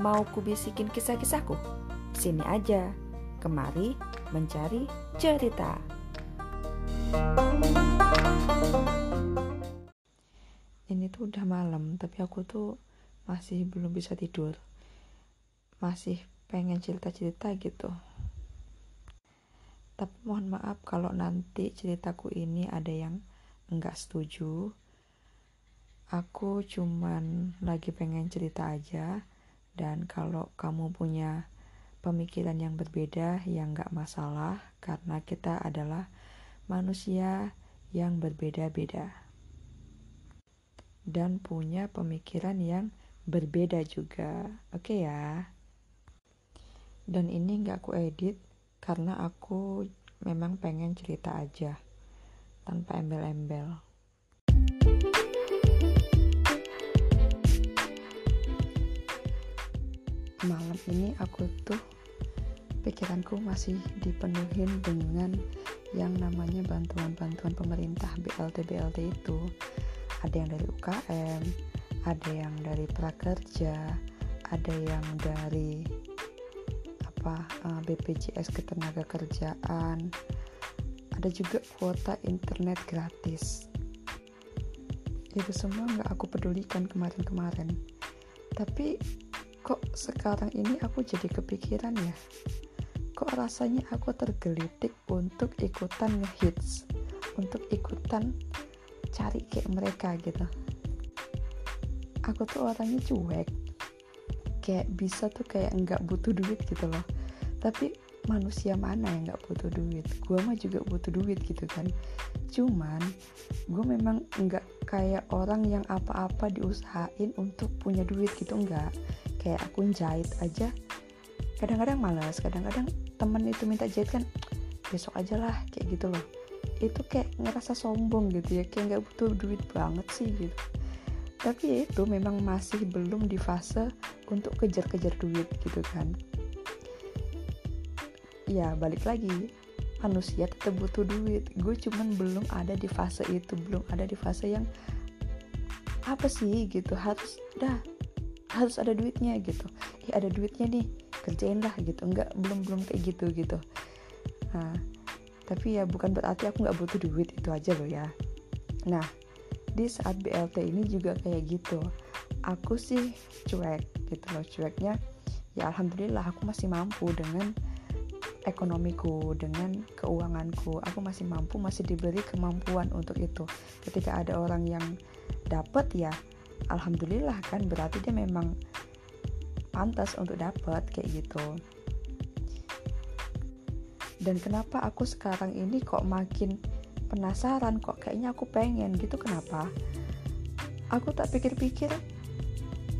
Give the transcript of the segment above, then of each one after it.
Mau kubisikin kisah-kisahku? Sini aja, kemari mencari cerita. Ini tuh udah malam, tapi aku tuh masih belum bisa tidur. Masih pengen cerita-cerita gitu. Tapi mohon maaf kalau nanti ceritaku ini ada yang enggak setuju aku cuman lagi pengen cerita aja dan kalau kamu punya pemikiran yang berbeda yang gak masalah karena kita adalah manusia yang berbeda-beda. Dan punya pemikiran yang berbeda juga. Oke okay ya? Dan ini gak aku edit karena aku memang pengen cerita aja tanpa embel-embel malam ini aku tuh pikiranku masih dipenuhin dengan yang namanya bantuan-bantuan pemerintah BLT BLT itu. Ada yang dari UKM ada yang dari prakerja ada yang dari apa eh, BPJS ketenaga kerjaan. Ada juga kuota internet gratis. Itu semua nggak aku pedulikan kemarin-kemarin. Tapi kok sekarang ini aku jadi kepikiran ya? Kok rasanya aku tergelitik untuk ikutan ngehits untuk ikutan cari kayak mereka gitu? Aku tuh orangnya cuek. Kayak bisa tuh kayak nggak butuh duit gitu loh. Tapi manusia mana yang nggak butuh duit? Gue mah juga butuh duit gitu kan. Cuman gue memang nggak kayak orang yang apa-apa diusahain untuk punya duit gitu enggak kayak aku jahit aja. Kadang-kadang malas kadang-kadang temen itu minta jahit kan besok aja lah kayak gitu loh. Itu kayak ngerasa sombong gitu ya kayak nggak butuh duit banget sih gitu. Tapi ya itu memang masih belum di fase untuk kejar-kejar duit gitu kan. Ya balik lagi manusia tetap butuh duit. Gue cuman belum ada di fase itu belum ada di fase yang apa sih? gitu. Harus dah harus ada duitnya gitu. Ya ada duitnya nih kerjain lah gitu. Enggak belum belum kayak gitu gitu. Nah tapi ya bukan berarti aku nggak butuh duit itu aja loh ya. Nah di saat BLT ini juga kayak gitu. Aku sih cuek gitu loh cueknya. Ya alhamdulillah aku masih mampu dengan ekonomiku dengan keuanganku. Aku masih mampu masih diberi kemampuan untuk itu. Ketika ada orang yang dapat ya alhamdulillah kan berarti dia memang pantas untuk dapat kayak gitu. Dan kenapa aku sekarang ini kok makin penasaran kok kayaknya aku pengen gitu kenapa? Aku tak pikir-pikir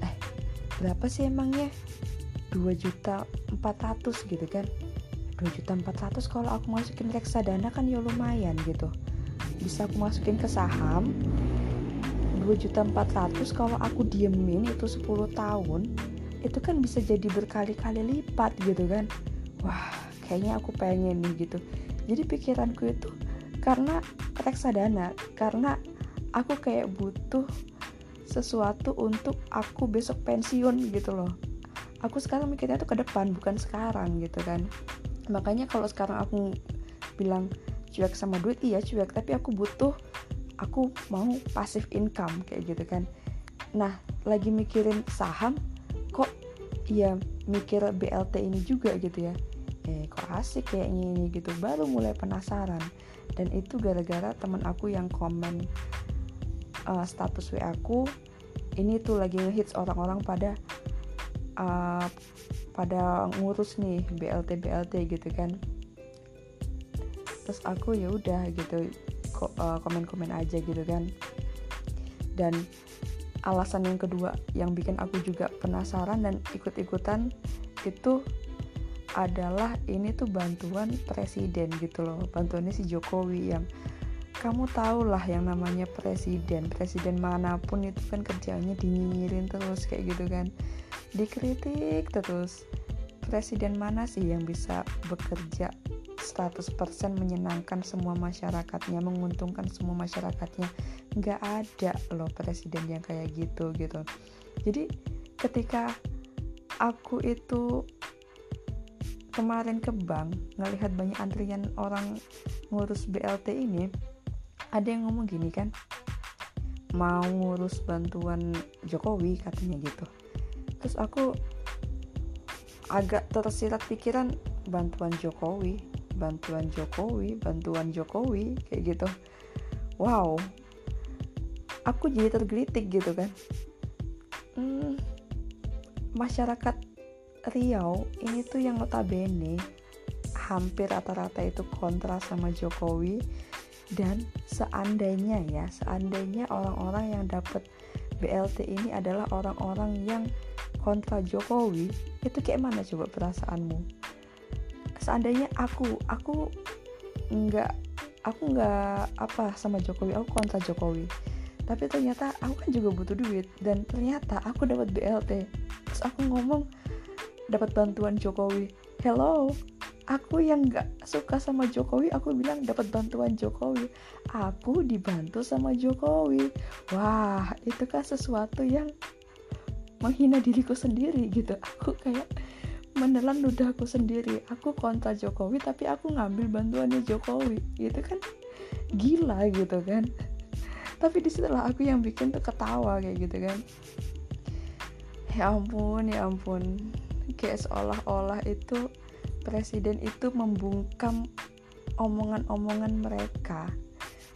eh berapa sih emangnya? 2 juta 400 gitu kan. 2 juta 400 kalau aku masukin reksadana kan ya lumayan gitu. Bisa aku masukin ke saham 2.400 kalau aku diemin itu 10 tahun itu kan bisa jadi berkali-kali lipat gitu kan. Wah kayaknya aku pengen nih gitu. Jadi pikiranku itu karena reksadana karena aku kayak butuh sesuatu untuk aku besok pensiun gitu loh. Aku sekarang mikirnya tuh ke depan bukan sekarang gitu kan. Makanya kalau sekarang aku bilang cuek sama duit iya cuek tapi aku butuh aku mau pasif income kayak gitu kan. Nah lagi mikirin saham kok ya mikir BLT ini juga gitu ya. Eh kok asik kayaknya ini gitu. Baru mulai penasaran. Dan itu gara-gara teman aku yang komen uh, status WA aku ini tuh lagi ngehits orang-orang pada uh, pada ngurus nih BLT BLT gitu kan. Terus aku ya udah gitu komen-komen aja gitu kan. Dan alasan yang kedua yang bikin aku juga penasaran dan ikut-ikutan itu adalah ini tuh bantuan presiden gitu loh bantuannya si Jokowi yang kamu tau lah yang namanya presiden presiden mana pun itu kan kerjanya dinyinyirin terus kayak gitu kan. Dikritik terus presiden mana sih yang bisa bekerja 100% menyenangkan semua masyarakatnya menguntungkan semua masyarakatnya. Nggak ada loh presiden yang kayak gitu gitu. Jadi ketika aku itu kemarin ke bank ngelihat banyak antrian orang ngurus BLT ini ada yang ngomong gini kan mau ngurus bantuan Jokowi katanya gitu. Terus aku agak tersirat pikiran bantuan Jokowi bantuan Jokowi bantuan Jokowi kayak gitu. Wow. Aku jadi tergelitik gitu kan. Hmm, masyarakat Riau ini tuh yang notabene hampir rata-rata itu kontra sama Jokowi. Dan seandainya ya seandainya orang-orang yang dapat BLT ini adalah orang-orang yang kontra Jokowi itu kayak mana coba perasaanmu seandainya aku aku nggak aku nggak apa sama Jokowi aku kontra Jokowi. Tapi ternyata aku kan juga butuh duit dan ternyata aku dapat BLT terus aku ngomong dapat bantuan Jokowi. Hello aku yang nggak suka sama Jokowi aku bilang dapat bantuan Jokowi. Aku dibantu sama Jokowi. Wah itu kan sesuatu yang menghina diriku sendiri gitu. Aku kayak menelan ludahku sendiri. Aku kontra Jokowi tapi aku ngambil bantuannya Jokowi. Gitu kan? Gila gitu kan? Tapi di situlah aku yang bikin tuh ketawa kayak gitu kan. Ya ampun ya ampun. Kayak seolah-olah itu presiden itu membungkam omongan-omongan mereka.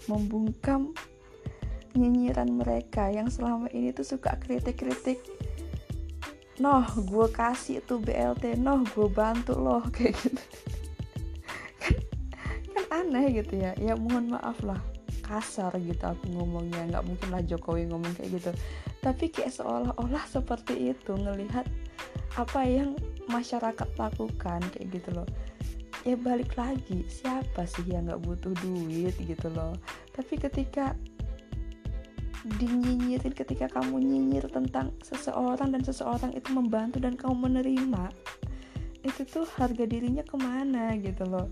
Membungkam nyinyiran mereka yang selama ini tuh suka kritik-kritik noh gue kasih tuh BLT noh gue bantu loh kayak gitu. Kan, kan aneh gitu ya. Ya mohon maaf lah. Kasar gitu aku ngomongnya. Nggak mungkin lah Jokowi ngomong kayak gitu. Tapi kayak seolah-olah seperti itu ngelihat apa yang masyarakat lakukan kayak gitu loh. Ya balik lagi. Siapa sih yang nggak butuh duit gitu loh? Tapi ketika dinyinyirin ketika kamu nyinyir tentang seseorang dan seseorang itu membantu dan kamu menerima itu tuh harga dirinya ke mana gitu loh.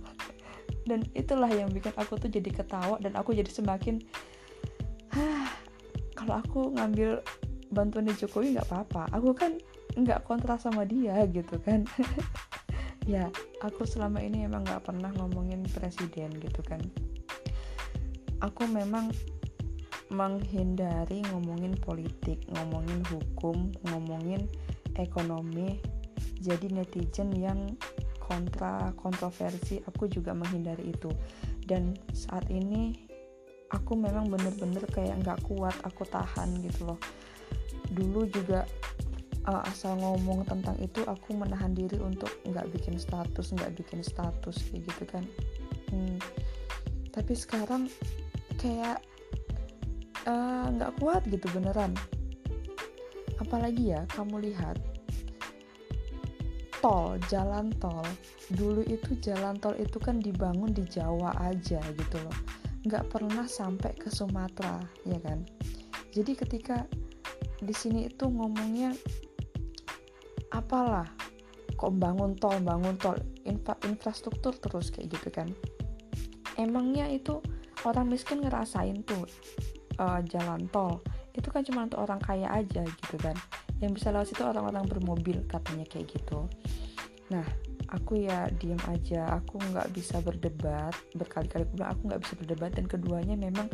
Dan itulah yang bikin aku tuh jadi ketawa dan aku jadi semakin kalau aku ngambil bantuan di Jokowi nggak apa-apa. Aku kan nggak kontra sama dia gitu kan. Ya aku selama ini emang nggak pernah ngomongin presiden gitu kan. Aku memang menghindari ngomongin politik ngomongin hukum ngomongin ekonomi. Jadi netizen yang kontra kontroversi aku juga menghindari itu. Dan saat ini aku memang bener-bener kayak nggak kuat aku tahan gitu loh. Dulu juga uh, asal ngomong tentang itu aku menahan diri untuk nggak bikin status nggak bikin status kayak gitu kan. Hmm. tapi sekarang kayak nggak uh, kuat gitu beneran. Apalagi ya kamu lihat tol jalan tol dulu itu jalan tol itu kan dibangun di Jawa aja gitu loh. Nggak pernah sampai ke Sumatera ya kan? Jadi ketika di sini itu ngomongnya apalah kok bangun tol bangun tol infra infrastruktur terus kayak gitu kan? Emangnya itu orang miskin ngerasain tuh uh, jalan tol itu kan cuma untuk orang kaya aja gitu kan. Yang bisa lewat situ orang-orang bermobil katanya kayak gitu. Nah aku ya diem aja aku nggak bisa berdebat berkali-kali aku nggak bisa berdebat dan keduanya memang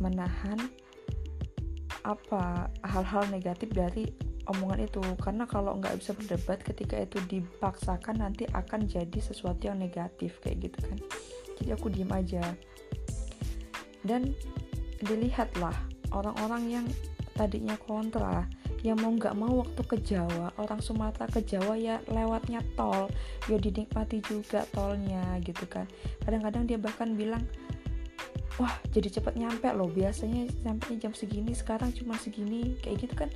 menahan apa hal-hal negatif dari omongan itu. Karena kalau nggak bisa berdebat ketika itu dipaksakan nanti akan jadi sesuatu yang negatif kayak gitu kan. Jadi aku diem aja. Dan dilihatlah orang-orang yang tadinya kontra yang mau nggak mau waktu ke Jawa orang Sumatera ke Jawa ya lewatnya tol ya dinikmati juga tolnya gitu kan. Kadang-kadang dia bahkan bilang wah jadi cepet nyampe loh biasanya sampai jam segini sekarang cuma segini kayak gitu kan.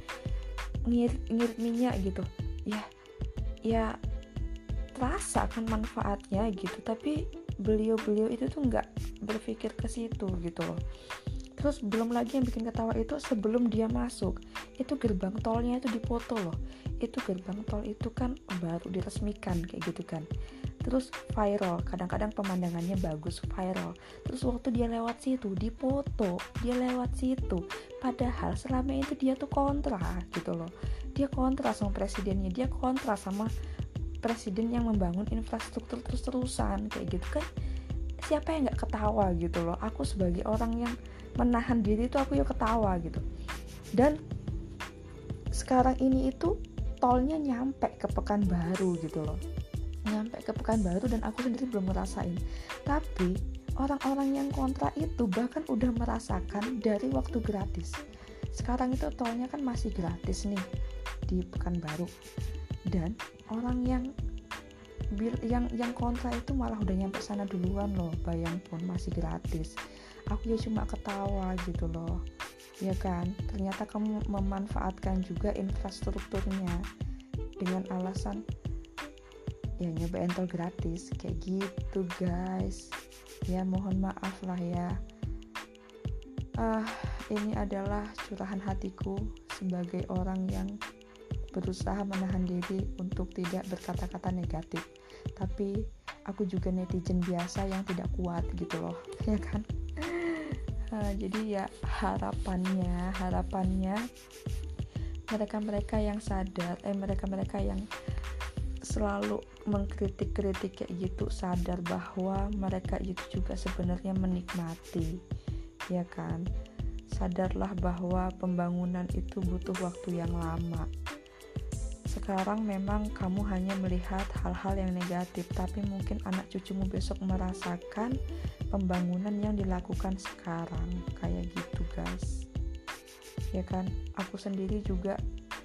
Ngirit ngirit minyak gitu. Ya ya terasa kan manfaatnya gitu tapi beliau-beliau itu tuh nggak berpikir ke situ gitu loh terus belum lagi yang bikin ketawa itu sebelum dia masuk. Itu gerbang tolnya itu dipoto loh. Itu gerbang tol itu kan baru diresmikan kayak gitu kan. Terus viral kadang-kadang pemandangannya bagus viral. Terus waktu dia lewat situ dipoto dia lewat situ. Padahal selama itu dia tuh kontra gitu loh. Dia kontra sama presidennya dia kontra sama presiden yang membangun infrastruktur terus-terusan kayak gitu kan. Siapa yang nggak ketawa gitu loh? Aku sebagai orang yang menahan diri itu aku ya ketawa gitu. Dan sekarang ini itu tolnya nyampe ke Pekanbaru gitu loh. Nyampe ke Pekanbaru dan aku sendiri belum merasain tapi orang-orang yang kontra itu bahkan udah merasakan dari waktu gratis. Sekarang itu tolnya kan masih gratis nih di Pekanbaru dan orang yang yang yang kontra itu malah udah nyampe sana duluan loh. Bayang pun masih gratis aku ya cuma ketawa gitu loh. Ya kan? Ternyata kamu memanfaatkan juga infrastrukturnya dengan alasan ya nyobain tol gratis. Kayak gitu guys. Ya mohon maaf lah ya. Ah uh, ini adalah curahan hatiku sebagai orang yang berusaha menahan diri untuk tidak berkata-kata negatif. Tapi aku juga netizen biasa yang tidak kuat gitu loh. Ya kan uh, jadi ya harapannya harapannya mereka-mereka yang sadar eh mereka-mereka yang selalu mengkritik-kritik kayak gitu sadar bahwa mereka itu juga sebenarnya menikmati ya kan? Sadarlah bahwa pembangunan itu butuh waktu yang lama sekarang memang kamu hanya melihat hal-hal yang negatif tapi mungkin anak cucumu besok merasakan pembangunan yang dilakukan sekarang. Kayak gitu guys. Ya kan? Aku sendiri juga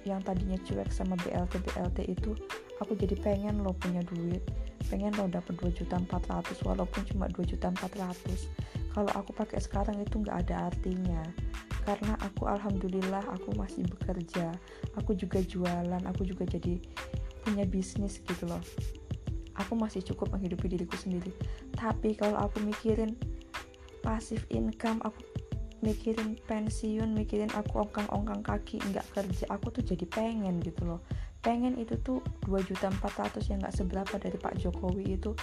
yang tadinya cuek sama BLT BLT itu aku jadi pengen lo punya duit. Pengen lo dapet 2 juta 400 walaupun cuma 2 juta 400 kalau aku pakai sekarang itu nggak ada artinya. Karena aku alhamdulillah aku masih bekerja. Aku juga jualan aku juga jadi punya bisnis gitu loh. Aku masih cukup menghidupi diriku sendiri. Tapi kalau aku mikirin pasif income aku mikirin pensiun mikirin aku ongkang-ongkang kaki nggak kerja aku tuh jadi pengen gitu loh. Pengen itu tuh 2 juta 400 yang gak seberapa dari Pak Jokowi itu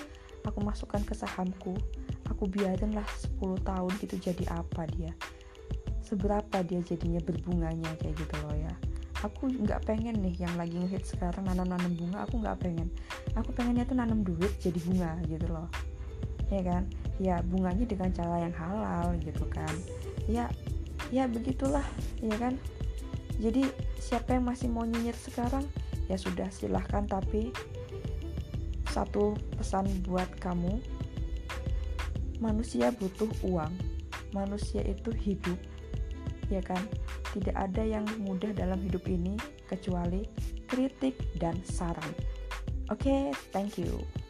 aku masukkan ke sahamku. Aku biarin lah 10 tahun gitu jadi apa dia? Seberapa dia jadinya berbunganya kayak gitu loh ya? Aku nggak pengen nih yang lagi ngehit sekarang nanam-nanam bunga aku nggak pengen. Aku pengennya tuh nanam duit jadi bunga gitu loh. Ya kan? Ya bunganya dengan cara yang halal gitu kan. Ya ya begitulah ya kan? Jadi siapa yang masih mau nyinyir sekarang? Ya sudah silahkan. Tapi satu pesan buat kamu. Manusia butuh uang. Manusia itu hidup ya kan? Tidak ada yang mudah dalam hidup ini kecuali kritik dan saran. Oke okay, thank you